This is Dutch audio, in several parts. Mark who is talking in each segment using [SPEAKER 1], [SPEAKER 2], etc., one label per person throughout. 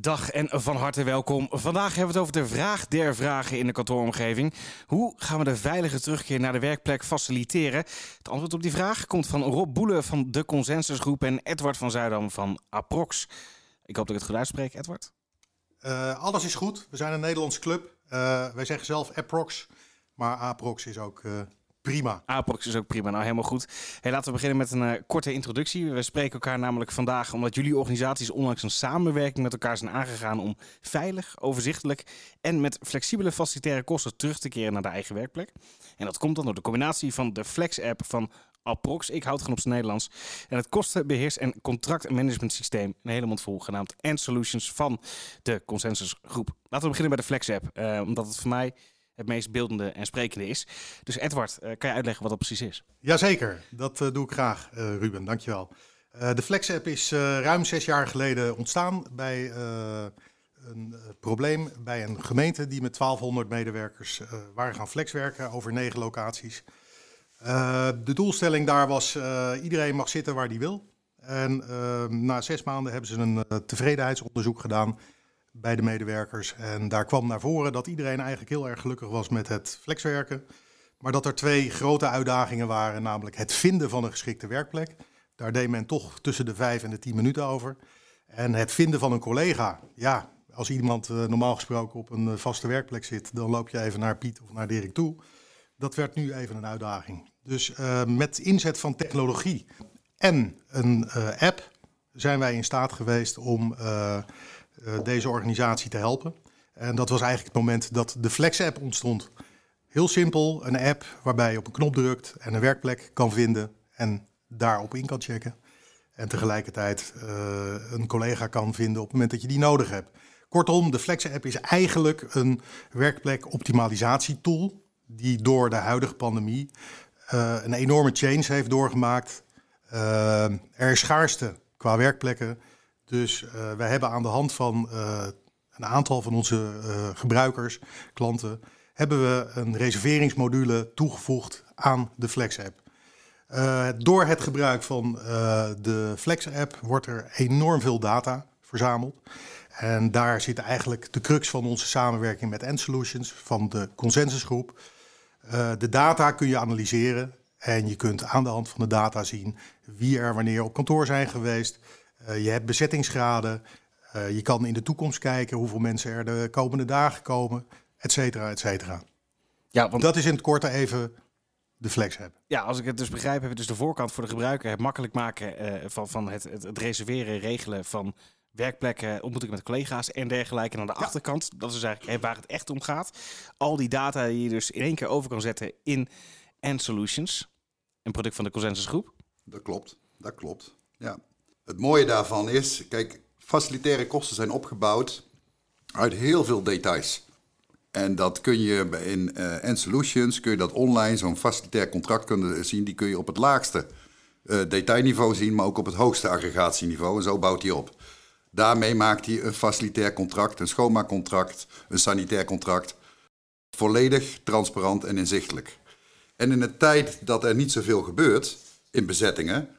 [SPEAKER 1] Dag en van harte welkom. Vandaag hebben we het over de vraag der vragen in de kantooromgeving. Hoe gaan we de veilige terugkeer naar de werkplek faciliteren? Het antwoord op die vraag komt van Rob Boele van de Consensusgroep en Edward van Zuidam van Aprox. Ik hoop dat ik het goed uitspreek, Edward.
[SPEAKER 2] Uh, alles is goed. We zijn een Nederlandse club. Uh, wij zeggen zelf Aprox, maar Aprox is ook uh, prima.
[SPEAKER 1] Aprox is ook prima. Nou, helemaal goed. Hey, laten we beginnen met een uh, korte introductie. We spreken elkaar namelijk vandaag omdat jullie organisaties onlangs een samenwerking met elkaar zijn aangegaan om veilig, overzichtelijk en met flexibele facilitaire kosten terug te keren naar de eigen werkplek. En dat komt dan door de combinatie van de Flex-app van Aprox, ik houd gewoon op zijn Nederlands, en het kostenbeheers- en contractmanagementsysteem, een hele mond genaamd End Solutions van de Consensusgroep. Laten we beginnen bij de Flex-app, uh, omdat het voor mij het meest beeldende en sprekende is. Dus Edward, uh, kan je uitleggen wat dat precies is?
[SPEAKER 2] Jazeker, dat uh, doe ik graag, uh, Ruben. Dankjewel. Uh, de Flex-app is ruim zes jaar geleden ontstaan bij een probleem bij een gemeente die met 1200 medewerkers waren gaan flexwerken over negen locaties. de doelstelling daar was, iedereen mag zitten waar hij wil. En na zes maanden hebben ze een tevredenheidsonderzoek gedaan bij de medewerkers. En daar kwam naar voren dat iedereen eigenlijk heel erg gelukkig was met het flexwerken. Maar dat er twee grote uitdagingen waren, namelijk het vinden van een geschikte werkplek. Daar deed men toch tussen de vijf en de tien minuten over. En het vinden van een collega. Ja, als iemand uh, normaal gesproken op een vaste werkplek zit, dan loop je even naar Piet of naar Dirk toe. Dat werd nu even een uitdaging. Dus uh, met inzet van technologie en een app zijn wij in staat geweest om deze organisatie te helpen. En dat was eigenlijk het moment dat de Flex-app ontstond. Heel simpel, een app waarbij je op een knop drukt en een werkplek kan vinden en daarop in kan checken. En tegelijkertijd uh, een collega kan vinden op het moment dat je die nodig hebt. Kortom, de Flex-app is eigenlijk een werkplek-optimalisatietool die door de huidige pandemie uh, een enorme change heeft doorgemaakt. Er is schaarste qua werkplekken. Dus uh, wij hebben aan de hand van uh, een aantal van onze uh, gebruikers, klanten, hebben we een reserveringsmodule toegevoegd aan de Flex-app. door het gebruik van de Flex-app wordt er enorm veel data verzameld. En daar zit eigenlijk de crux van onze samenwerking met End Solutions van de consensusgroep. de data kun je analyseren en je kunt aan de hand van de data zien wie er wanneer op kantoor zijn geweest, je hebt bezettingsgraden. Uh, je kan in de toekomst kijken hoeveel mensen er de komende dagen komen, et cetera, et cetera. Ja, want dat is in het korte even de flex hebben.
[SPEAKER 1] Ja, als ik het dus begrijp, heb je dus de voorkant voor de gebruiker het makkelijk maken uh, van, van het, het, het, reserveren, regelen van werkplekken, ontmoeting met collega's en dergelijke. En aan de ja. achterkant, dat is dus eigenlijk waar het echt om gaat. Al die data die je dus in één keer over kan zetten in End Solutions, een product van de Consensusgroep.
[SPEAKER 3] Dat klopt, dat klopt. Ja. Het mooie daarvan is, kijk, facilitaire kosten zijn opgebouwd uit heel veel details. En dat kun je in uh, End Solutions, kun je dat online, zo'n facilitair contract kunnen zien, die kun je op het laagste uh, detailniveau zien, maar ook op het hoogste aggregatieniveau. En zo bouwt hij op. Daarmee maakt hij een facilitair contract, een schoonmaakcontract, een sanitair contract. Volledig transparant en inzichtelijk. En in een tijd dat er niet zoveel gebeurt in bezettingen,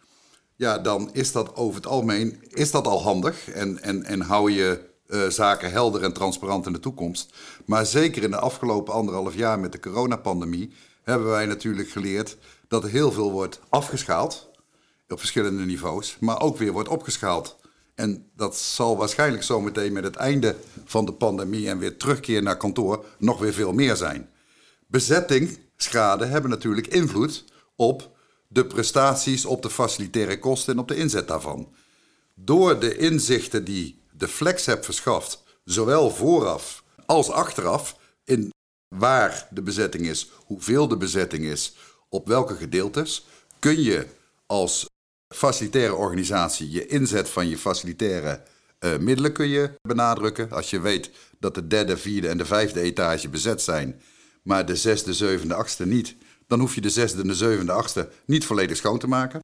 [SPEAKER 3] ja, dan is dat over het algemeen is dat al handig en, en, en hou je uh, zaken helder en transparant in de toekomst. Maar zeker in de afgelopen anderhalf jaar met de coronapandemie hebben wij natuurlijk geleerd dat er heel veel wordt afgeschaald op verschillende niveaus, maar ook weer wordt opgeschaald. En dat zal waarschijnlijk zometeen met het einde van de pandemie en weer terugkeer naar kantoor nog weer veel meer zijn. Bezettingsschade hebben natuurlijk invloed op de prestaties op de facilitaire kosten en op de inzet daarvan. Door de inzichten die de Flex hebt verschaft, zowel vooraf als achteraf, in waar de bezetting is, hoeveel de bezetting is, op welke gedeeltes, kun je als facilitaire organisatie je inzet van je facilitaire uh, middelen kun je benadrukken. Als je weet dat de derde, vierde en de vijfde etage bezet zijn, maar de zesde, zevende, achtste niet, dan hoef je de zesde, de zevende, achtste niet volledig schoon te maken.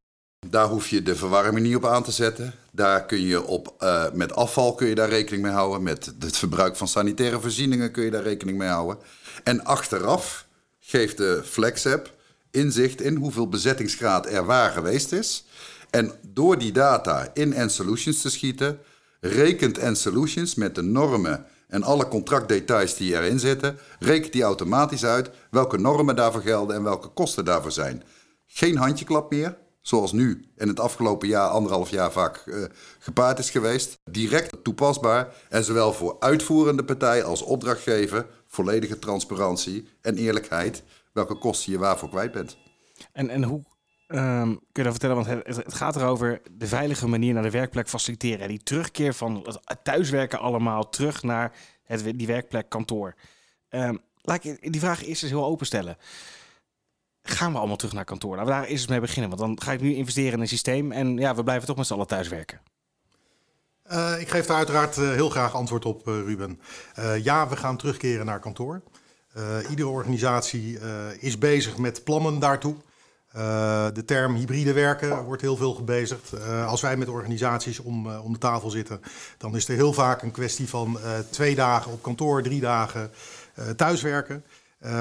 [SPEAKER 3] Daar hoef je de verwarming niet op aan te zetten. Daar kun je op, uh, met afval kun je daar rekening mee houden. Met het verbruik van sanitaire voorzieningen kun je daar rekening mee houden. En achteraf geeft de FlexApp inzicht in hoeveel bezettingsgraad er waar geweest is. En door die data in End Solutions te schieten, rekent en solutions met de normen en alle contractdetails die erin zitten, rekent die automatisch uit welke normen daarvoor gelden en welke kosten daarvoor zijn. Geen handjeklap meer, zoals nu en het afgelopen jaar, anderhalf jaar vaak uh, gepaard is geweest. Direct toepasbaar en zowel voor uitvoerende partij als opdrachtgever volledige transparantie en eerlijkheid welke kosten je waarvoor kwijt bent.
[SPEAKER 1] En, en hoe um, kun je vertellen, want het, het, gaat erover de veilige manier naar de werkplek faciliteren. Die terugkeer van het thuiswerken allemaal terug naar het, die werkplek kantoor. Um, laat ik die vraag eerst eens heel openstellen. Gaan we allemaal terug naar kantoor? Laten we daar eerst eens mee beginnen. Want dan ga ik nu investeren in een systeem en ja, we blijven toch met z'n allen thuiswerken.
[SPEAKER 2] Uh, ik geef daar uiteraard uh, heel graag antwoord op, uh, Ruben. ja, we gaan terugkeren naar kantoor. iedere organisatie is bezig met plannen daartoe. Uh, de term hybride werken wordt heel veel gebezigd. Uh, als wij met organisaties om, uh, om de tafel zitten, dan is er heel vaak een kwestie van twee dagen op kantoor, drie dagen thuiswerken.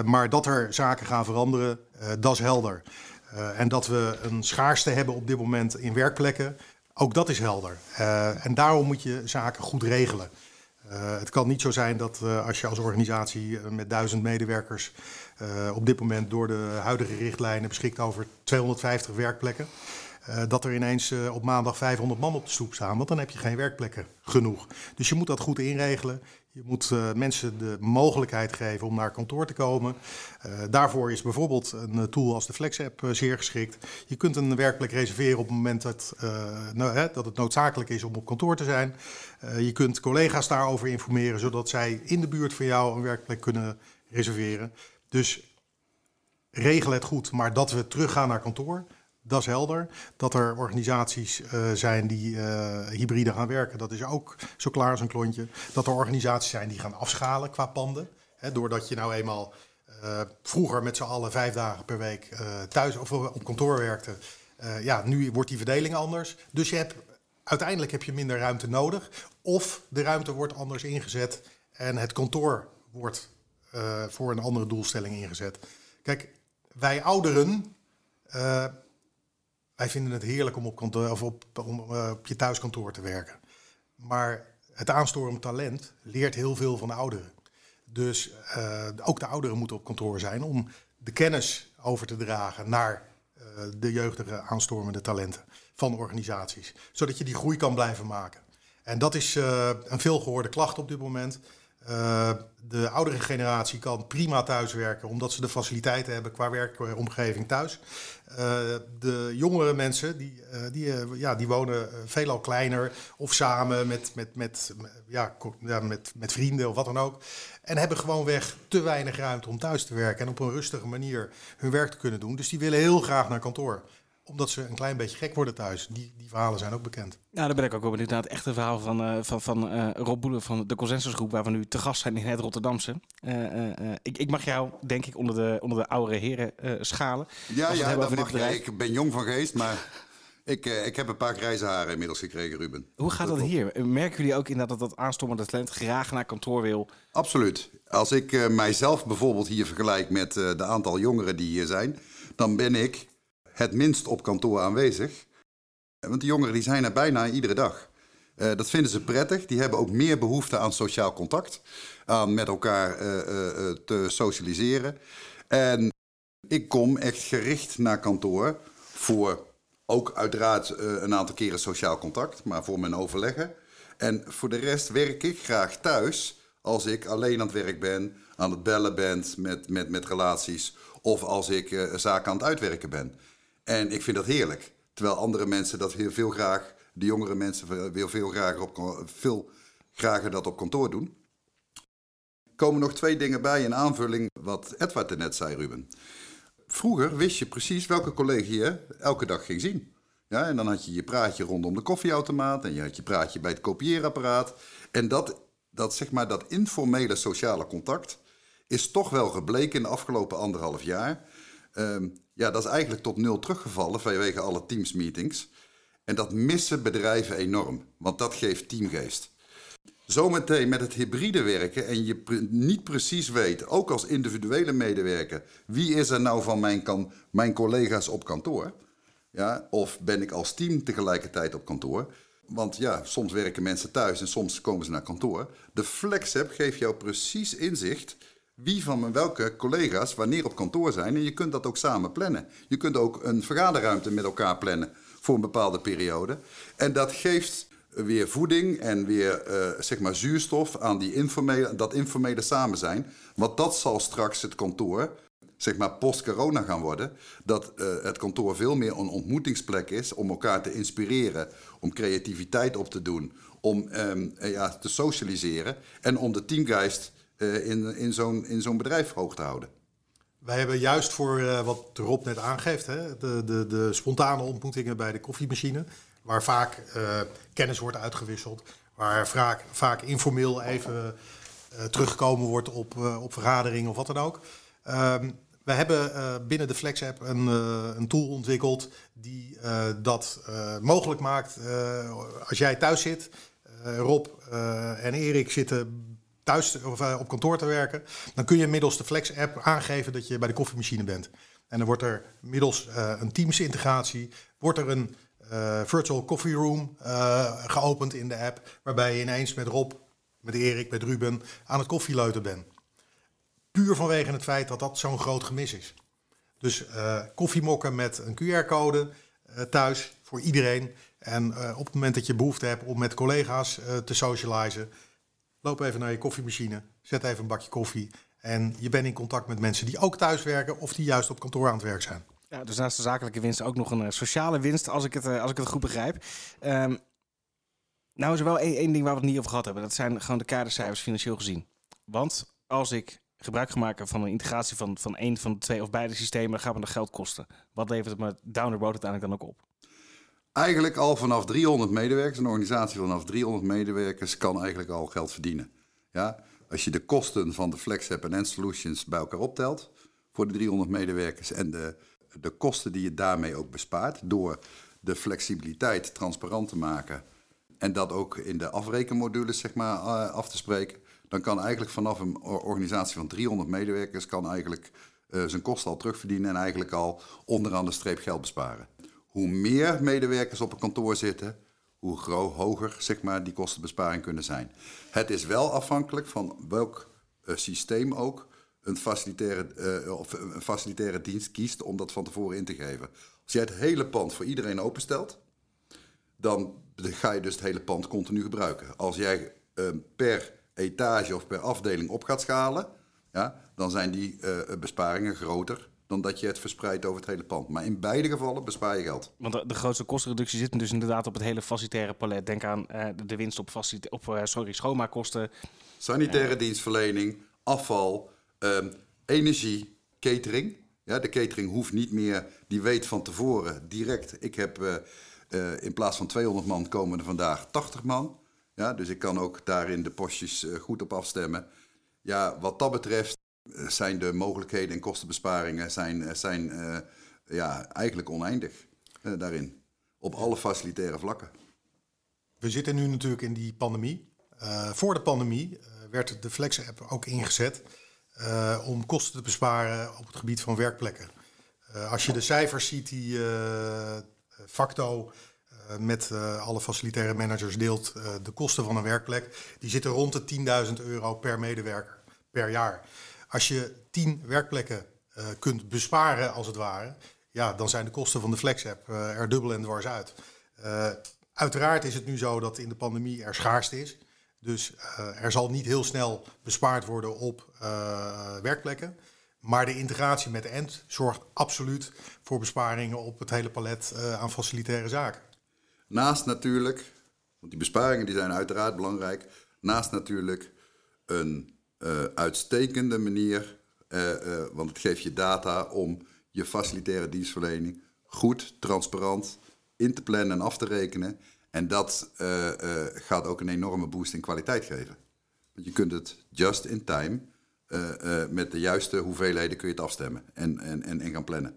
[SPEAKER 2] maar dat er zaken gaan veranderen, dat is helder. en dat we een schaarste hebben op dit moment in werkplekken, ook dat is helder. en daarom moet je zaken goed regelen. Het kan niet zo zijn dat als je als organisatie met duizend medewerkers op dit moment door de huidige richtlijnen beschikt over 250 werkplekken. Uh, dat er ineens uh, op maandag 500 man op de stoep staan, want dan heb je geen werkplekken genoeg. Dus je moet dat goed inregelen. Je moet mensen de mogelijkheid geven om naar kantoor te komen. daarvoor is bijvoorbeeld een tool als de Flex-app zeer geschikt. Je kunt een werkplek reserveren op het moment dat, nou, hè, dat het noodzakelijk is om op kantoor te zijn. je kunt collega's daarover informeren, zodat zij in de buurt van jou een werkplek kunnen reserveren. Dus regel het goed, maar dat we teruggaan naar kantoor, dat is helder. Dat er organisaties uh, zijn die uh, hybride gaan werken, dat is ook zo klaar als een klontje. Dat er organisaties zijn die gaan afschalen qua panden. Hè, doordat je nou eenmaal uh, vroeger met z'n allen vijf dagen per week thuis of op kantoor werkte. ja, nu wordt die verdeling anders. Dus je hebt, uiteindelijk heb je minder ruimte nodig. Of de ruimte wordt anders ingezet en het kantoor wordt uh, voor een andere doelstelling ingezet. Kijk, wij ouderen, uh, wij vinden het heerlijk om op, kantoor, of op, uh, op je thuiskantoor te werken. Maar het aanstormend talent leert heel veel van de ouderen. Dus ook de ouderen moeten op kantoor zijn om de kennis over te dragen naar de jeugdige aanstormende talenten van organisaties. Zodat je die groei kan blijven maken. En dat is een veelgehoorde klacht op dit moment. Uh, de oudere generatie kan prima thuiswerken, omdat ze de faciliteiten hebben qua werkomgeving thuis. Uh, de jongere mensen, die, uh, die, ja, die wonen veelal kleiner of samen met, met, met, ja, met, met vrienden of wat dan ook. En hebben gewoonweg te weinig ruimte om thuis te werken en op een rustige manier hun werk te kunnen doen. Dus die willen heel graag naar kantoor omdat ze een klein beetje gek worden thuis. Die, die verhalen zijn ook bekend.
[SPEAKER 1] Nou, daar ben ik ook wel benieuwd naar het echte verhaal van, uh, van, van uh, Rob Boelen van de Consensusgroep, waar we nu te gast zijn in het Rotterdamse. Uh, ik, ik, mag jou, denk ik, onder de, onder de oudere heren schalen.
[SPEAKER 3] Ja, ja dat mag jij. Ik ben jong van geest, maar ik, ik heb een paar grijze haren inmiddels gekregen, Ruben.
[SPEAKER 1] Hoe gaat dat, dat hier? Merken jullie ook inderdaad dat dat aanstormende talent graag naar kantoor wil?
[SPEAKER 3] Absoluut. Als ik mijzelf bijvoorbeeld hier vergelijk met de aantal jongeren die hier zijn, dan ben ik het minst op kantoor aanwezig. Want de jongeren die zijn er bijna iedere dag. Uh, dat vinden ze prettig. Die hebben ook meer behoefte aan sociaal contact. Aan met elkaar uh, uh, te socialiseren. En ik kom echt gericht naar kantoor voor ook uiteraard een aantal keren sociaal contact, maar voor mijn overleggen. En voor de rest werk ik graag thuis als ik alleen aan het werk ben, aan het bellen ben met, met, met relaties of als ik zaken aan het uitwerken ben. En ik vind dat heerlijk. Terwijl andere mensen dat heel veel graag, de jongere mensen wil veel graag op, veel graag dat op kantoor doen. Er komen nog twee dingen bij in aanvulling wat Edward net zei, Ruben. Vroeger wist je precies welke collega je elke dag ging zien. Ja, en dan had je je praatje rondom de koffieautomaat en je had je praatje bij het kopieerapparaat. En dat, dat, zeg maar, dat informele sociale contact is toch wel gebleken in de afgelopen anderhalf jaar. Um, ja, dat is eigenlijk tot nul teruggevallen vanwege alle Teams-meetings. En dat missen bedrijven enorm, want dat geeft teamgeest. Zometeen met het hybride werken en je niet precies weet, ook als individuele medewerker, wie is er nou van mijn, kan, mijn collega's op kantoor? Ja, of ben ik als team tegelijkertijd op kantoor? want ja, soms werken mensen thuis en soms komen ze naar kantoor. De FlexApp geeft jou precies inzicht wie van welke collega's wanneer op kantoor zijn. En je kunt dat ook samen plannen. Je kunt ook een vergaderruimte met elkaar plannen voor een bepaalde periode. En dat geeft weer voeding en weer uh, zeg maar zuurstof aan die informele, dat informele samen zijn. Want dat zal straks het kantoor, zeg maar post-corona gaan worden. Dat uh, het kantoor veel meer een ontmoetingsplek is om elkaar te inspireren, om creativiteit op te doen, om um, ja, te socialiseren en om de teamgeist in, in zo'n bedrijf hoog te houden.
[SPEAKER 2] Wij hebben juist voor uh, wat Rob net aangeeft, hè, de, de, de spontane ontmoetingen bij de koffiemachine, waar vaak uh, kennis wordt uitgewisseld, waar vaak, informeel even teruggekomen wordt op, op vergaderingen of wat dan ook. Um, we hebben binnen de Flex app een, een tool ontwikkeld die dat mogelijk maakt. als jij thuis zit, Rob en Erik zitten thuis of uh, op kantoor te werken, dan kun je middels de Flex-app aangeven dat je bij de koffiemachine bent. En dan wordt er middels uh, een Teams-integratie, wordt er een uh, virtual coffee room geopend in de app, waarbij je ineens met Rob, met Erik, met Ruben aan het koffieleuten bent. Puur vanwege het feit dat dat zo'n groot gemis is. Dus koffiemokken met een QR-code thuis voor iedereen. En op het moment dat je behoefte hebt om met collega's te socializen, Loop even naar je koffiemachine, zet even een bakje koffie. En je bent in contact met mensen die ook thuis werken of die juist op kantoor aan het werk zijn.
[SPEAKER 1] Ja, dus naast de zakelijke winst ook nog een uh, sociale winst, als ik het, uh, als ik het goed begrijp. Um, nou is er wel één, ding waar we het niet over gehad hebben. Dat zijn gewoon de kadercijfers financieel gezien. Want als ik gebruik ga maken van een integratie van, van één van de twee of beide systemen, gaat me dat geld kosten. Wat levert het me down the uiteindelijk dan ook op?
[SPEAKER 3] Eigenlijk al vanaf 300 medewerkers, een organisatie vanaf 300 medewerkers kan eigenlijk al geld verdienen. Ja? Als je de kosten van de FlexApp en Solutions bij elkaar optelt voor de 300 medewerkers en de, de kosten die je daarmee ook bespaart door de flexibiliteit transparant te maken en dat ook in de afrekenmodules zeg maar, uh, af te spreken, dan kan eigenlijk vanaf een organisatie van 300 medewerkers kan eigenlijk uh, zijn kosten al terugverdienen en eigenlijk al onderaan de streep geld besparen hoe meer medewerkers op een kantoor zitten, hoe hoger zeg maar, die kostenbesparing kunnen zijn. Het is wel afhankelijk van welk uh, systeem ook een facilitaire, uh, of een facilitaire dienst kiest om dat van tevoren in te geven. Als jij het hele pand voor iedereen openstelt, dan ga je dus het hele pand continu gebruiken. Als jij per etage of per afdeling op gaat schalen, ja, dan zijn die besparingen groter dan dat je het verspreidt over het hele pand. Maar in beide gevallen bespaar je geld.
[SPEAKER 1] Want de, de grootste kostenreductie zit dus inderdaad op het hele facilitaire palet. Denk aan uh, de winst op, op uh, sorry, schoonmaakkosten.
[SPEAKER 3] Sanitaire dienstverlening, afval, ehm, energie, catering. Ja, de catering hoeft niet meer, die weet van tevoren direct. Ik heb eh, in plaats van 200 man komen er vandaag 80 man. Ja, dus ik kan ook daarin de postjes goed op afstemmen. Ja, wat dat betreft eh, zijn de mogelijkheden en kostenbesparingen zijn, eh, zijn uh, ja, eigenlijk oneindig uh, daarin. Op alle facilitaire vlakken.
[SPEAKER 2] We zitten nu natuurlijk in die pandemie. Voor de pandemie werd de Flex-app ook ingezet om kosten te besparen op het gebied van werkplekken. als je de cijfers ziet die Facto met alle facilitaire managers deelt, de kosten van een werkplek, die zitten rond de 10.000 euro per medewerker per jaar. Als je tien werkplekken uh, kunt besparen, als het ware, ja, dan zijn de kosten van de Flex-app uh, er dubbel en dwars uit. Uh, uiteraard is het nu zo dat in de pandemie er schaarste is. Dus er zal niet heel snel bespaard worden op werkplekken. Maar de integratie met END zorgt absoluut voor besparingen op het hele palet aan facilitaire zaken.
[SPEAKER 3] Naast natuurlijk, want die besparingen die zijn uiteraard belangrijk, naast natuurlijk een uh, uitstekende manier, uh, uh, want het geeft je data om je facilitaire dienstverlening goed, transparant in te plannen en af te rekenen. En dat gaat ook een enorme boost in kwaliteit geven. Want je kunt het just in time, met de juiste hoeveelheden kun je het afstemmen en, en, en, en gaan plannen.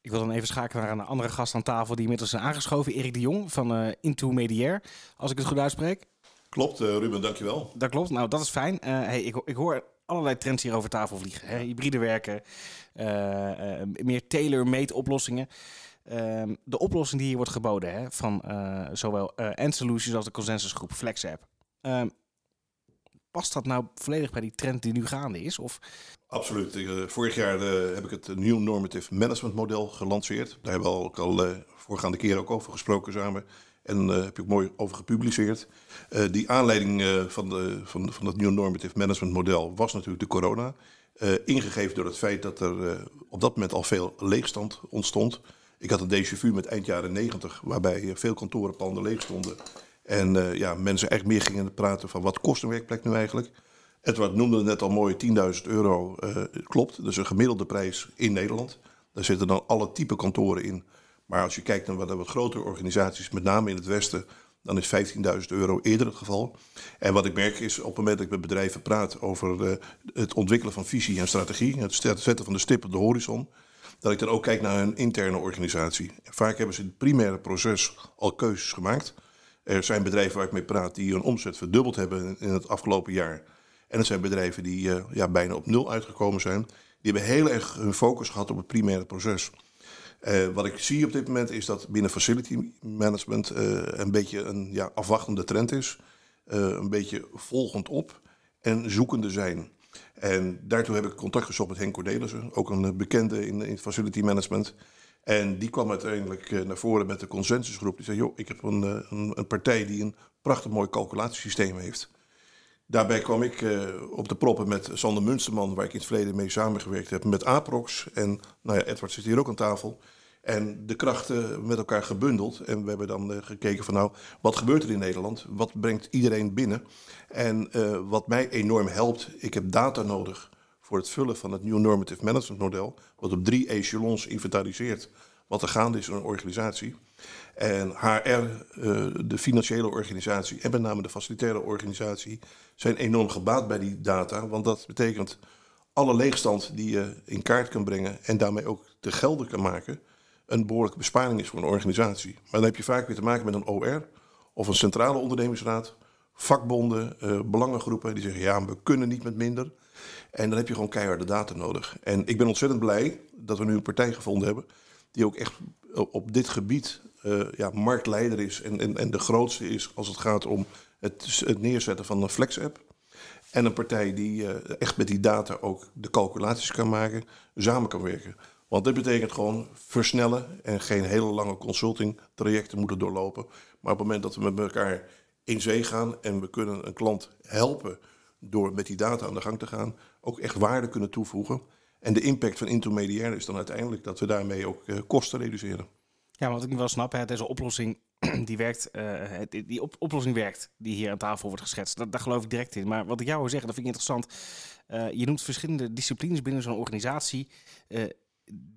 [SPEAKER 1] Ik wil dan even schakelen naar een andere gast aan tafel die inmiddels is aangeschoven. Erik de Jong van Into Mediair, als ik het goed uitspreek.
[SPEAKER 4] Klopt, uh, Ruben, dankjewel.
[SPEAKER 1] Dat klopt. Nou, dat is fijn. Uh, hey, ik, ik, hoor allerlei trends hier over tafel vliegen. Hè? Hybride werken, uh, meer tailor-made oplossingen. Ehm, de oplossing die hier wordt geboden hè, van zowel End Solutions als de consensusgroep FlexApp. Um, past dat nou volledig bij die trend die nu gaande is? Of?
[SPEAKER 4] Absoluut. vorig jaar heb ik het New Normative Management Model gelanceerd. Daar hebben we ook al voorgaande keer ook over gesproken samen. En daar heb je ook mooi over gepubliceerd. die aanleiding van, de, van, van het New Normative Management Model was natuurlijk de corona. Ingegeven door het feit dat er op dat moment al veel leegstand ontstond. Ik had een déjà vu met eind jaren 90, waarbij veel kantorenpanden leeg stonden. En ja, mensen echt meer gingen praten van wat kost een werkplek nu eigenlijk. Edward noemde net al mooi 10.000 euro. klopt, dus een gemiddelde prijs in Nederland. Daar zitten dan alle type kantoren in. Maar als je kijkt naar wat, wat grotere organisaties, met name in het Westen, dan is 15.000 euro eerder het geval. En wat ik merk is op het moment dat ik met bedrijven praat over uh, het ontwikkelen van visie en strategie, het zetten van de stip op de horizon, dat ik dan ook kijk naar hun interne organisatie. Vaak hebben ze in het primaire proces al keuzes gemaakt. Er zijn bedrijven waar ik mee praat die hun omzet verdubbeld hebben in het afgelopen jaar. En er zijn bedrijven die uh, ja, bijna op nul uitgekomen zijn. Die hebben heel erg hun focus gehad op het primaire proces. Uh, wat ik zie op dit moment is dat binnen facility management uh, een beetje een ja, afwachtende trend is. Uh, een beetje volgend op en zoekende zijn. En daartoe heb ik contact gezocht met Henk Cornelissen, ook een bekende in, in facility management. En die kwam uiteindelijk naar voren met de consensusgroep. Die zei, joh, ik heb een, een, een partij die een prachtig mooi calculatiesysteem heeft. Daarbij kwam ik uh, op de proppen met Sander Munsterman, waar ik in het verleden mee samengewerkt heb, met Aprox. En nou ja, Edward zit hier ook aan tafel. En de krachten met elkaar gebundeld. En we hebben dan uh, gekeken van nou, wat gebeurt er in Nederland? Wat brengt iedereen binnen? En uh, wat mij enorm helpt, ik heb data nodig voor het vullen van het New Normative Management model. Wat op drie echelons inventariseert wat er gaande is in een organisatie. En HR, uh, de financiële organisatie en met name de facilitaire organisatie zijn enorm gebaat bij die data. Want dat betekent alle leegstand die je in kaart kan brengen en daarmee ook te gelden kan maken, een behoorlijke besparing is voor een organisatie. Maar dan heb je vaak weer te maken met een OR of een centrale ondernemingsraad, vakbonden, uh, belangengroepen die zeggen ja, we kunnen niet met minder. En dan heb je gewoon keiharde data nodig. En ik ben ontzettend blij dat we nu een partij gevonden hebben die ook echt op dit gebied uh, ja, marktleider is en, en, en de grootste is als het gaat om het, het neerzetten van een flex-app. En een partij die uh, echt met die data ook de calculaties kan maken, samen kan werken. Want dit betekent gewoon versnellen en geen hele lange consulting trajecten moeten doorlopen. Maar op het moment dat we met elkaar in zee gaan en we kunnen een klant helpen door met die data aan de gang te gaan, ook echt waarde kunnen toevoegen. En de impact van intermediair is dan uiteindelijk dat we daarmee ook uh, kosten reduceren.
[SPEAKER 1] Ja, wat ik wel snap, hè, deze oplossing die werkt, uh, die op oplossing werkt, die hier aan tafel wordt geschetst. Dat, daar geloof ik direct in. Maar wat ik jou wil zeggen, dat vind ik interessant. Uh, je noemt verschillende disciplines binnen zo'n organisatie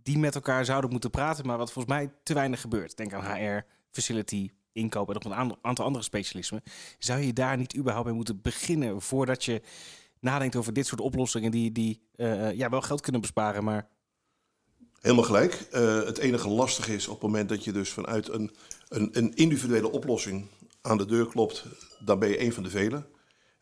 [SPEAKER 1] die met elkaar zouden moeten praten, maar wat volgens mij te weinig gebeurt. Denk aan HR, facility, inkoop en nog een aantal andere specialismen. Zou je daar niet überhaupt mee moeten beginnen voordat je nadenkt over dit soort oplossingen die, die ja, wel geld kunnen besparen, maar
[SPEAKER 4] Helemaal gelijk. Uh, het enige lastig is op het moment dat je dus vanuit een, een, een, individuele oplossing aan de deur klopt, dan ben je een van de velen.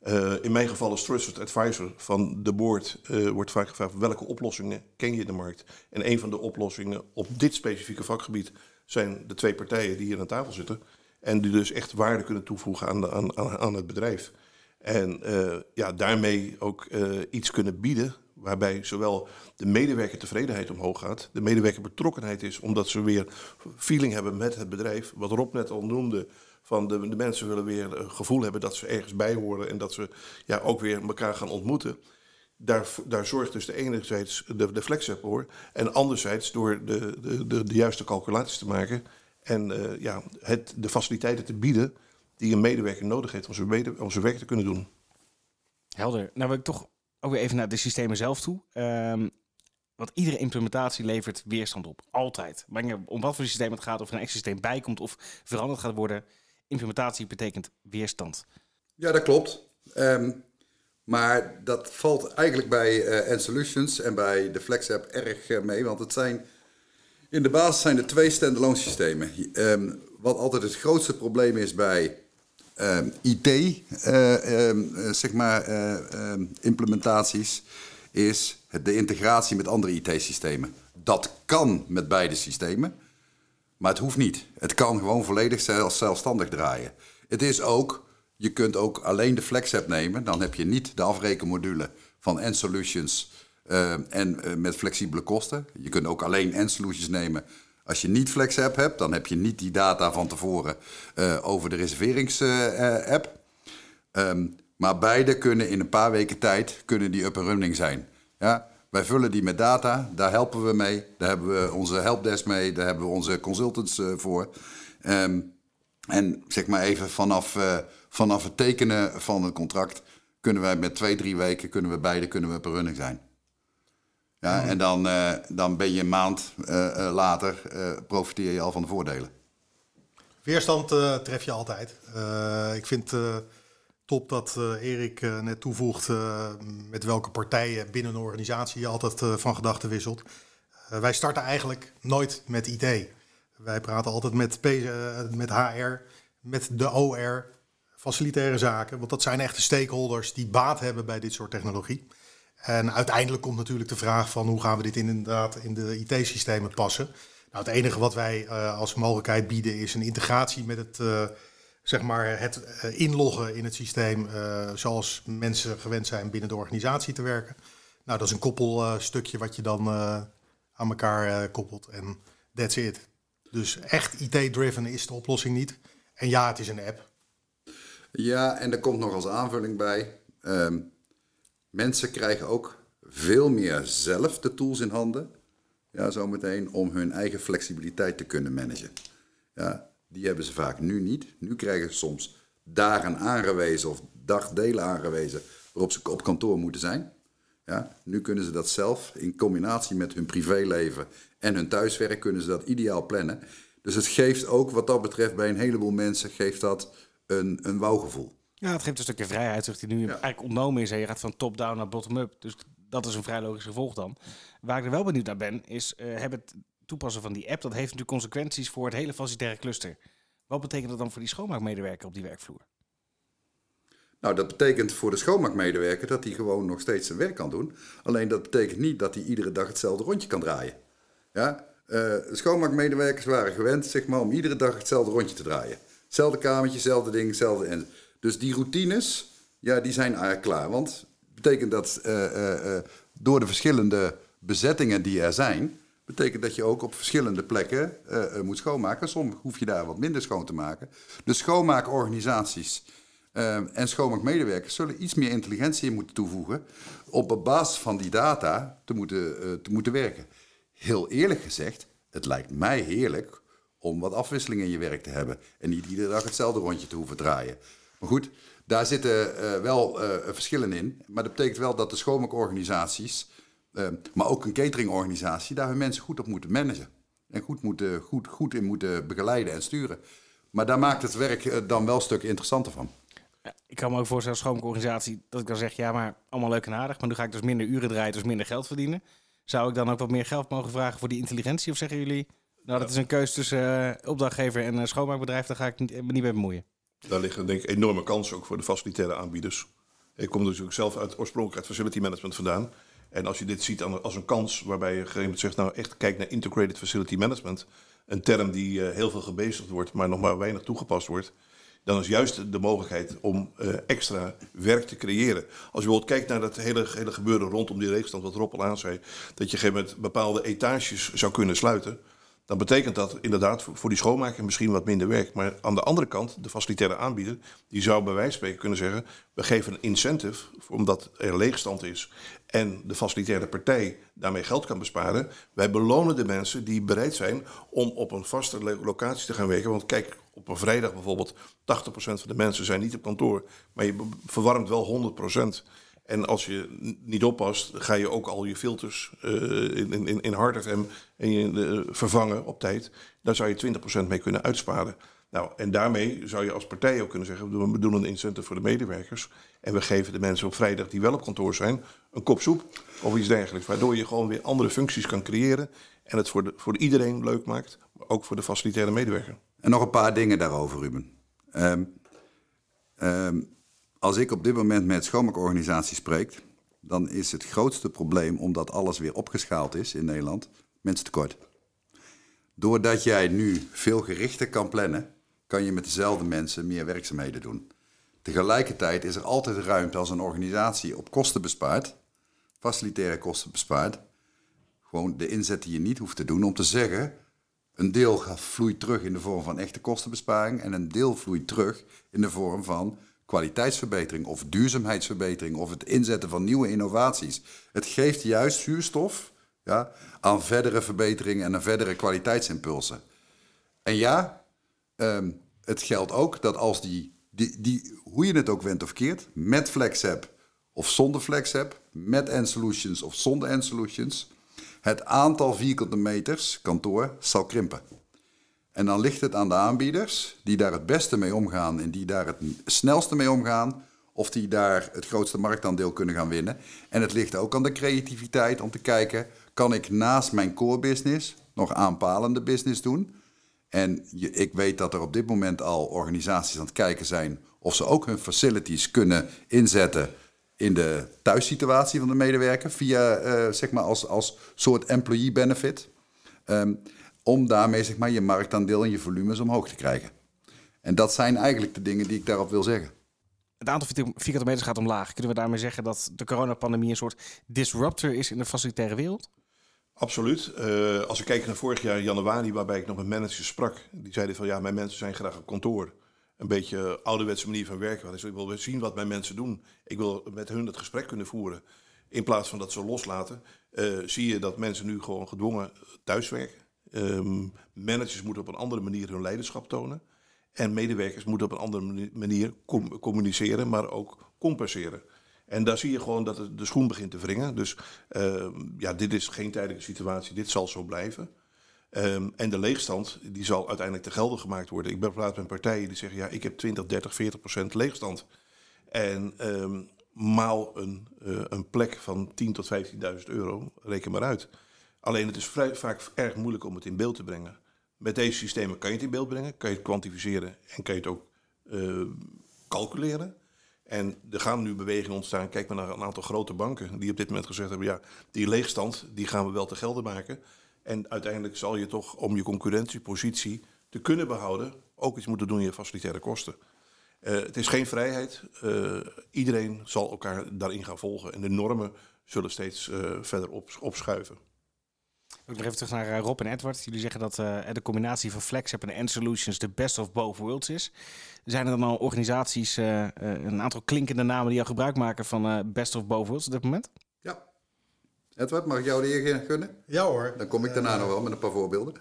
[SPEAKER 4] Uh, in mijn geval als trusted advisor van de board wordt vaak gevraagd welke oplossingen ken je in de markt. En een van de oplossingen op dit specifieke vakgebied zijn de twee partijen die hier aan tafel zitten. En die dus echt waarde kunnen toevoegen aan, de, aan, aan het bedrijf. En ja, daarmee ook iets kunnen bieden waarbij zowel de medewerker tevredenheid omhoog gaat, de medewerker betrokkenheid is, omdat ze weer feeling hebben met het bedrijf. Wat Rob net al noemde, van de, de mensen willen weer een gevoel hebben dat ze ergens bij horen en dat ze ja, ook weer elkaar gaan ontmoeten. Daar, daar zorgt dus de enerzijds de, de flex voor en anderzijds door de, de, de, de juiste calculaties te maken en uh, ja, het, de faciliteiten te bieden die een medewerker nodig heeft om zijn, om zijn werk te kunnen doen.
[SPEAKER 1] Helder. Nou wil ik toch ook weer even naar de systemen zelf toe. Um, want iedere implementatie levert weerstand op. Altijd. Maar om wat voor systeem het gaat, of er een extra systeem bijkomt of veranderd gaat worden. Implementatie betekent weerstand.
[SPEAKER 3] Ja, dat klopt. Um, maar dat valt eigenlijk bij uh, N-Solutions en bij de FlexApp erg uh, mee. Want het zijn, in de basis zijn er twee standalone systemen. Um, wat altijd het grootste probleem is bij uh, IT, uh, uh, zeg maar, implementaties, is de integratie met andere IT-systemen. Dat kan met beide systemen. Maar het hoeft niet. Het kan gewoon volledig zelf, zelfstandig draaien. Het is ook, je kunt ook alleen de FlexApp nemen. Dan heb je niet de afrekenmodule van N-Solutions en met flexibele kosten. Je kunt ook alleen N-Solutions nemen als je niet FlexApp hebt. Dan heb je niet die data van tevoren uh, over de reserveringsapp. Um, maar beide kunnen in een paar weken tijd kunnen die up and running zijn. Ja, wij vullen die met data, daar helpen we mee. Daar hebben we onze helpdesk mee, daar hebben we onze consultants uh, voor. Um, en zeg maar even vanaf, uh, vanaf het tekenen van het contract kunnen wij met twee, drie weken kunnen we beide kunnen we up and running zijn. Ja, en dan, uh, dan ben je een maand later, profiteer je al van de voordelen.
[SPEAKER 2] Weerstand tref je altijd. ik vind top dat Erik net toevoegt met welke partijen binnen een organisatie je altijd van gedachten wisselt. wij starten eigenlijk nooit met IT. Wij praten altijd met, met HR, met de OR, facilitaire zaken. Want dat zijn echte stakeholders die baat hebben bij dit soort technologie. En uiteindelijk komt natuurlijk de vraag van hoe gaan we dit inderdaad in de IT-systemen passen. Nou, het enige wat wij als mogelijkheid bieden is een integratie met het zeg maar, het uh, inloggen in het systeem zoals mensen gewend zijn binnen de organisatie te werken. Nou, dat is een koppelstukje wat je dan aan elkaar koppelt en that's it. Dus echt IT-driven is de oplossing niet. En ja, het is een app.
[SPEAKER 3] Ja, en er komt nog als aanvulling bij. Um, mensen krijgen ook veel meer zelf de tools in handen. Ja, zometeen om hun eigen flexibiliteit te kunnen managen. Ja, die hebben ze vaak nu niet. Nu krijgen ze soms dagen aangewezen of dagdelen aangewezen waarop ze op kantoor moeten zijn. Ja, nu kunnen ze dat zelf in combinatie met hun privéleven en hun thuiswerk kunnen ze dat ideaal plannen. Dus het geeft ook wat dat betreft bij een heleboel mensen geeft dat een, een.
[SPEAKER 1] Ja, het geeft een stukje vrijheid, die nu ja. eigenlijk ontnomen is. En je gaat van top-down naar bottom-up. Dus dat is een vrij logisch gevolg dan. Waar ik er wel benieuwd naar ben, is uh, hebben het toepassen van die app, dat heeft natuurlijk consequenties voor het hele facilitaire cluster. Wat betekent dat dan voor die schoonmaakmedewerker op die werkvloer?
[SPEAKER 3] Nou, dat betekent voor de schoonmaakmedewerker dat hij gewoon nog steeds zijn werk kan doen. Alleen dat betekent niet dat hij iedere dag hetzelfde rondje kan draaien. Ja? Uh, de schoonmaakmedewerkers waren gewend zeg maar, om iedere dag hetzelfde rondje te draaien. Hetzelfde kamertje, hetzelfde ding, hetzelfde. En dus die routines, ja, die zijn eigenlijk klaar. Want betekent dat uh, uh, door de verschillende bezettingen die er zijn, betekent dat je ook op verschillende plekken moet schoonmaken. Soms hoef je daar wat minder schoon te maken. Dus schoonmaakorganisaties en schoonmaakmedewerkers zullen iets meer intelligentie in moeten toevoegen. op basis van die data te moeten, te moeten werken. Heel eerlijk gezegd, het lijkt mij heerlijk om wat afwisseling in je werk te hebben. En niet iedere dag hetzelfde rondje te hoeven draaien. Maar goed, daar zitten wel verschillen in. Maar dat betekent wel dat de schoonmaakorganisaties uh, maar ook een cateringorganisatie, daar hun mensen goed op moeten managen. En goed, moeten, goed, goed in moeten begeleiden en sturen. Maar daar maakt het werk dan wel een stuk interessanter van.
[SPEAKER 1] Ik kan me ook voorstellen als schoonmaakorganisatie dat ik dan zeg, ja, maar allemaal leuk en aardig, maar nu ga ik dus minder uren draaien, dus minder geld verdienen. Zou ik dan ook wat meer geld mogen vragen voor die intelligentie? Of zeggen jullie, nou, dat is een keuze tussen opdrachtgever en schoonmaakbedrijf, daar ga ik niet, me niet mee bemoeien?
[SPEAKER 4] Daar liggen denk ik enorme kansen ook voor de facilitaire aanbieders. Ik kom natuurlijk zelf uit, oorspronkelijk uit facility management vandaan. En als je dit ziet als een kans waarbij je gegeven zegt, nou echt kijk naar integrated facility management, een term die uh, heel veel gebezigd wordt, maar nog maar weinig toegepast wordt, dan is juist de mogelijkheid om uh, extra werk te creëren. Als je bijvoorbeeld kijkt naar dat hele, hele gebeuren rondom die reekstand, wat Roppel aan zei, dat je op bepaalde etages zou kunnen sluiten dan betekent dat inderdaad voor die schoonmaker misschien wat minder werk. Maar aan de andere kant, de facilitaire aanbieder, die zou bij wijze van spreken kunnen zeggen: we geven een incentive, omdat er leegstand is en de facilitaire partij daarmee geld kan besparen. Wij belonen de mensen die bereid zijn om op een vaste locatie te gaan werken. Want kijk, op een vrijdag bijvoorbeeld, 80% van de mensen zijn niet op kantoor, maar je verwarmt wel 100%. En als je niet oppast, ga je ook al je filters uh, in, in, in hard FM en je, uh, vervangen op tijd. Daar zou je 20% mee kunnen uitsparen. Nou, en daarmee zou je als partij ook kunnen zeggen: we doen een incentive voor de medewerkers. En we geven de mensen op vrijdag die wel op kantoor zijn een kop soep of iets dergelijks. Waardoor je gewoon weer andere functies kan creëren. En het voor, de, voor iedereen leuk maakt, maar ook voor de facilitaire medewerker.
[SPEAKER 3] En nog een paar dingen daarover, Ruben. Um, als ik op dit moment met schoonmaakorganisaties spreek, dan is het grootste probleem, omdat alles weer opgeschaald is in Nederland, mensen tekort. Doordat jij nu veel gerichter kan plannen, kan je met dezelfde mensen meer werkzaamheden doen. Tegelijkertijd is er altijd ruimte als een organisatie op kosten bespaart, facilitaire kosten bespaart, gewoon de inzet die je niet hoeft te doen om te zeggen, een deel vloeit terug in de vorm van echte kostenbesparing en een deel vloeit terug in de vorm van kwaliteitsverbetering of duurzaamheidsverbetering of het inzetten van nieuwe innovaties. Het geeft juist zuurstof ja, aan verdere verbeteringen en aan verdere kwaliteitsimpulsen. En ja, ehm, het geldt ook dat als die, die, die, hoe je het ook went of keert, met FlexApp of zonder FlexApp, met N-Solutions of zonder N-Solutions, het aantal vierkante meters kantoor zal krimpen. En dan ligt het aan de aanbieders die daar het beste mee omgaan en die daar het snelste mee omgaan, of die daar het grootste marktaandeel kunnen gaan winnen. En het ligt ook aan de creativiteit om te kijken, kan ik naast mijn core business nog aanpalende business doen? En je, ik weet dat er op dit moment al organisaties aan het kijken zijn of ze ook hun facilities kunnen inzetten in de thuissituatie van de medewerker via eh, zeg maar als, als soort employee benefit. Ehm, om daarmee zeg maar, je marktaandeel en je volumes omhoog te krijgen. En dat zijn eigenlijk de dingen die ik daarop wil zeggen.
[SPEAKER 1] Het aantal vier- vierkante meters gaat omlaag. Kunnen we daarmee zeggen dat de coronapandemie een soort disruptor is in de facilitaire wereld?
[SPEAKER 4] Absoluut. Eh, als we kijken naar vorig jaar januari, waarbij ik nog met managers sprak, die zeiden van ja, mijn mensen zijn graag op kantoor. Een beetje ouderwetse manier van werken. Dus ik wil zien wat mijn mensen doen. Ik wil met hun het gesprek kunnen voeren. In plaats van dat ze loslaten, eh, zie je dat mensen nu gewoon gedwongen thuiswerken. Ehm, managers moeten op een andere manier hun leiderschap tonen. En medewerkers moeten op een andere mani- manier com- communiceren, maar ook compenseren. En daar zie je gewoon dat de schoen begint te wringen. Dus ehm, ja, dit is geen tijdelijke situatie, dit zal zo blijven. Ehm, en de leegstand die zal uiteindelijk te gelden gemaakt worden. Ik ben praat met partijen die zeggen, ja, ik heb 20, 30, 40 procent leegstand. En maal een, eh, een plek van 10 tot 15.000 euro, reken maar uit. Alleen het is vrij, vaak erg moeilijk om het in beeld te brengen. Met deze systemen kan je het in beeld brengen, kan je het kwantificeren en kan je het ook eh, calculeren. En er gaan nu bewegingen ontstaan. Kijk maar naar een aantal grote banken die op dit moment gezegd hebben: ja, die leegstand die gaan we wel te gelden maken. En uiteindelijk zal je toch om je concurrentiepositie te kunnen behouden ook iets moeten doen in je facilitaire kosten. Eh, het is geen vrijheid. Eh, iedereen zal elkaar daarin gaan volgen. En de normen zullen steeds verder op, opschuiven.
[SPEAKER 1] Ook nog even terug naar eh, Rob en Edward. Jullie zeggen dat eh, de combinatie van FlexApp en N-Solutions de best of both worlds is. Zijn er dan al organisaties, eh, eh, een aantal klinkende namen die al gebruik maken van eh, best of both worlds op dit moment?
[SPEAKER 3] Ja. Edward, mag ik jou de eer gunnen?
[SPEAKER 2] Ja hoor.
[SPEAKER 3] Dan kom ik daarna nog wel met een paar voorbeelden.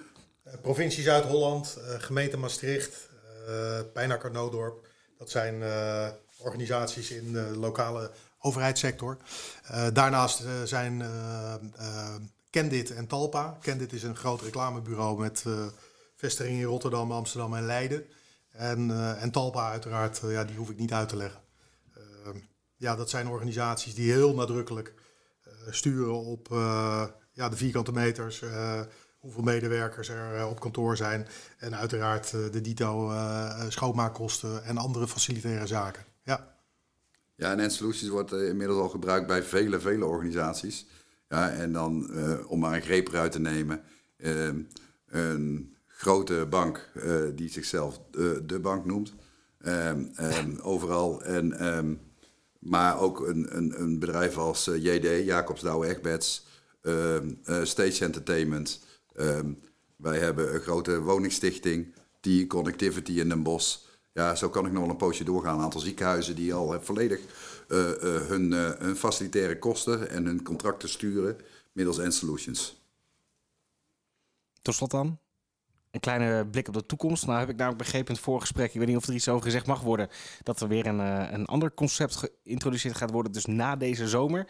[SPEAKER 2] Eh, provincie Zuid-Holland, eh, gemeente Maastricht, eh Pijnakker Noodorp. Dat zijn eh, organisaties in de lokale overheidssector. Eh, daarnaast zijn Candid en Talpa. Candid is een groot reclamebureau met eh, vestigingen in Rotterdam, Amsterdam en Leiden. En, eh, en Talpa uiteraard, eh, ja, die hoef ik niet uit te leggen. Eh, ja, dat zijn organisaties die heel nadrukkelijk sturen op ja, de vierkante meters, hoeveel medewerkers er op kantoor zijn. En uiteraard de dito schoonmaakkosten en andere facilitaire zaken. Ja.
[SPEAKER 3] Ja, en N-Solutions wordt eh, inmiddels al gebruikt bij vele, vele organisaties. Ja, en dan, eh, om maar een greep eruit te nemen, eh, een grote bank eh, die zichzelf de, de bank noemt, ehm, ehm, overal. En, ehm, maar ook een, een, een bedrijf als eh, JD, Jacobs Douwe Egberts, ehm, eh, Stage Entertainment. ehm, wij hebben een grote woningstichting, T-Connectivity in Den Bosch. Ja, zo kan ik nog wel een poosje doorgaan. Een aantal ziekenhuizen die al eh, volledig eh, eh, hun, eh, hun facilitaire kosten en hun contracten sturen middels N-Solutions.
[SPEAKER 1] Tot slot dan, een kleine blik op de toekomst. Nou heb ik namelijk begrepen in het voorgesprek, ik weet niet of er iets over gezegd mag worden, dat er weer een, eh, een ander concept geïntroduceerd gaat worden, dus na deze zomer.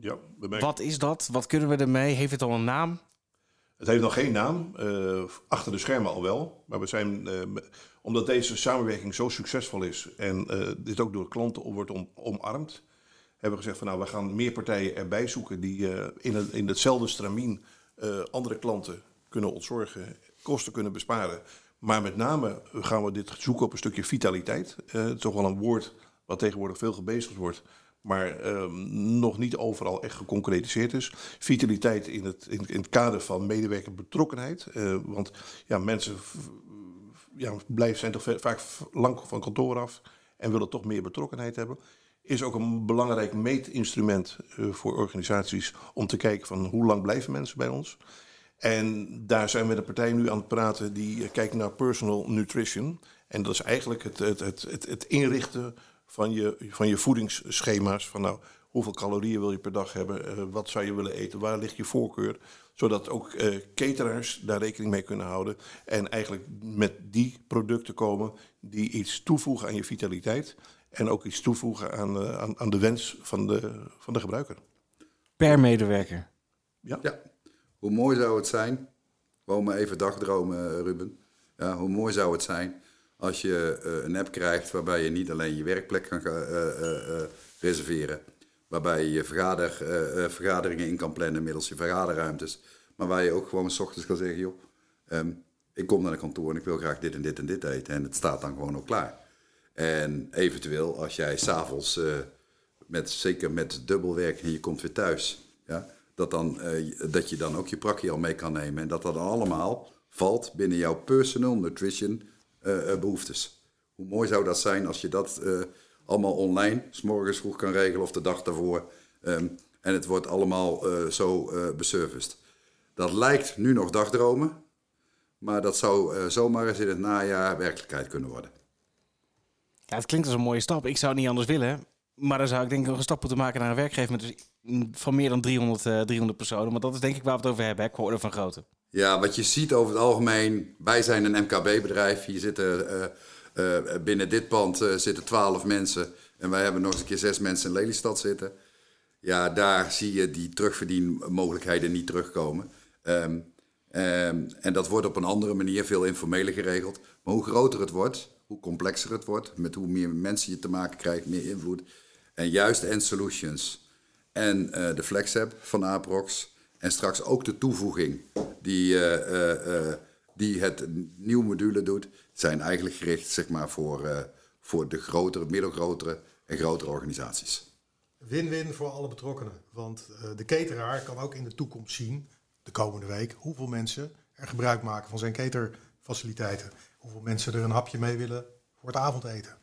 [SPEAKER 4] Ja,
[SPEAKER 1] Wat is dat? Wat kunnen we ermee? Heeft het al een naam?
[SPEAKER 4] Het heeft nog geen naam, eh, achter de schermen al wel. Maar we zijn, eh, omdat deze samenwerking zo succesvol is en eh, dit ook door klanten wordt om, omarmd, hebben we gezegd van nou, we gaan meer partijen erbij zoeken die in, in hetzelfde stramien andere klanten kunnen ontzorgen, kosten kunnen besparen. Maar met name gaan we dit zoeken op een stukje vitaliteit. Toch wel een woord wat tegenwoordig veel gebezigd wordt. Maar ehm, nog niet overal echt geconcretiseerd is. Vitaliteit in het, in, in het kader van medewerkerbetrokkenheid. Uh, want ja, mensen ja, blijven, zijn toch vaak lang van kantoor af en willen toch meer betrokkenheid hebben. Is ook een belangrijk meetinstrument uh, voor organisaties om te kijken van hoe lang blijven mensen bij ons. En daar zijn we een partij nu aan het praten die uh, kijkt naar personal nutrition. En dat is eigenlijk het, het, het, het, het inrichten van je, van je voedingsschema's. Van nou, hoeveel calorieën wil je per dag hebben? Uh, wat zou je willen eten? Waar ligt je voorkeur? Zodat ook uh, cateraars daar rekening mee kunnen houden. En eigenlijk met die producten komen die iets toevoegen aan je vitaliteit. En ook iets toevoegen aan, uh, aan, aan, de wens van de, van de gebruiker.
[SPEAKER 1] Per medewerker.
[SPEAKER 3] Ja. ja. Hoe mooi zou het zijn, gewoon maar even dagdromen Ruben. Ja, hoe mooi zou het zijn als je uh, een app krijgt waarbij je niet alleen je werkplek kan uh, uh, reserveren, waarbij je vergader, vergaderingen in kan plannen middels je vergaderruimtes, maar waar je ook gewoon s ochtends kan zeggen, joh, um, ik kom naar het kantoor en ik wil graag dit en dit en dit eten. En het staat dan gewoon ook klaar. En eventueel, als jij s'avonds, met, zeker met dubbelwerk en je komt weer thuis, ja, dat, dan, dat je dan ook je prakje al mee kan nemen. En dat dat allemaal valt binnen jouw personal nutrition uh, behoeftes. Hoe mooi zou dat zijn als je dat uh, allemaal online, morgens vroeg kan regelen of de dag daarvoor. Um, en het wordt allemaal uh, zo beserviced. Dat lijkt nu nog dagdromen, maar dat zou zomaar eens in het najaar werkelijkheid kunnen worden.
[SPEAKER 1] Ja, het klinkt als een mooie stap. Ik zou het niet anders willen. Maar dan zou ik denk ik nog een stap moeten maken naar een werkgever met dus van meer dan 300, 300 personen. Maar dat is denk ik waar we het over hebben, hè, orde van grootte.
[SPEAKER 3] Ja, wat je ziet over het algemeen, wij zijn een MKB-bedrijf. Hier zitten uh, uh, binnen dit pand uh, zitten twaalf mensen. En wij hebben nog eens een keer zes mensen in Lelystad zitten. Ja, daar zie je die terugverdienmogelijkheden niet terugkomen. Um, um, en dat wordt op een andere manier, veel informeler geregeld. Maar hoe groter het wordt, hoe complexer het wordt, met hoe meer mensen je te maken krijgt, meer invloed. En juist End Solutions en de Flex App van Aprox en straks ook de toevoeging die, uh, uh, die het nieuwe module doet, zijn eigenlijk gericht zeg maar, voor, voor de grotere, middelgrotere en grotere organisaties.
[SPEAKER 2] Win-win voor alle betrokkenen. Want de cateraar kan ook in de toekomst zien, de komende week, hoeveel mensen er gebruik maken van zijn caterfaciliteiten. Hoeveel mensen er een hapje mee willen voor het avondeten.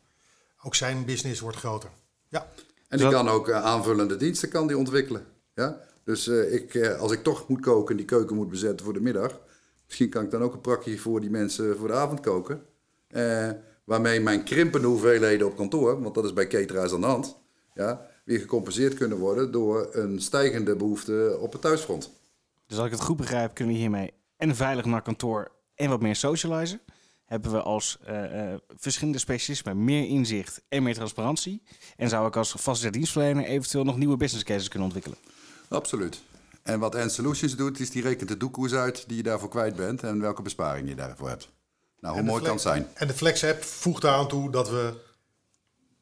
[SPEAKER 2] Ook zijn business wordt groter. Ja.
[SPEAKER 3] En die kan ook aanvullende diensten kan die ontwikkelen. Ja? Dus uh, ik, uh, als ik toch moet koken en die keuken moet bezetten voor de middag, misschien kan ik dan ook een prakje voor die mensen voor de avond koken. Uh, waarmee mijn krimpende hoeveelheden op kantoor, want dat is bij cateraars aan de hand, ja, weer gecompenseerd kunnen worden door een stijgende behoefte op het thuisfront.
[SPEAKER 1] Dus als ik het goed begrijp, kunnen we hiermee en veilig naar kantoor en wat meer socializen. Hebben we als verschillende specialismen meer inzicht en meer transparantie. En zou ik als vaste dienstverlener eventueel nog nieuwe business cases kunnen ontwikkelen.
[SPEAKER 3] Absoluut. En wat End Solutions doet, is die rekent de doekoers uit die je daarvoor kwijt bent en welke besparing je daarvoor hebt. Nou, hoe mooi kan het zijn?
[SPEAKER 2] En de Flex app voegt eraan toe dat we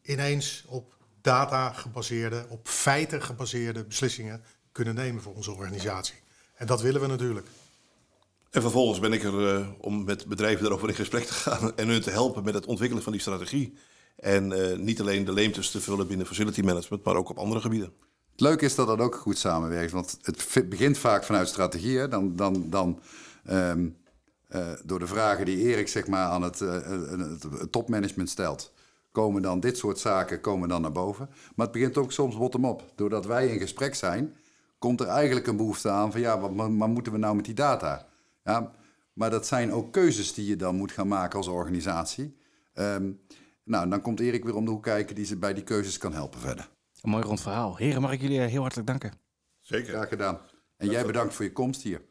[SPEAKER 2] ineens op data gebaseerde, op feiten gebaseerde beslissingen kunnen nemen voor onze organisatie. En dat willen we natuurlijk.
[SPEAKER 4] En vervolgens ben ik er uh, om met bedrijven erover in gesprek te gaan en hun te helpen met het ontwikkelen van die strategie. En uh, niet alleen de leemtes te vullen binnen facility management, maar ook op andere gebieden.
[SPEAKER 3] Het leuke is dat dat ook goed samenwerkt, want het begint vaak vanuit strategieën. Dan, dan, dan um, uh, door de vragen die Erik zeg maar, aan het, uh, het, het, topmanagement stelt, komen dan dit soort zaken komen dan naar boven. Maar het begint ook soms bottom-up. Doordat wij in gesprek zijn, komt er eigenlijk een behoefte aan van ja, wat, wat moeten we nou met die data? Ja, maar dat zijn ook keuzes die je dan moet gaan maken als organisatie. Um, nou, dan komt Erik weer om de hoek kijken die ze bij die keuzes kan helpen verder.
[SPEAKER 1] Een mooi rond verhaal. Heren, mag ik jullie heel hartelijk danken.
[SPEAKER 4] Zeker.
[SPEAKER 3] Graag gedaan. En jij bedankt voor je komst hier.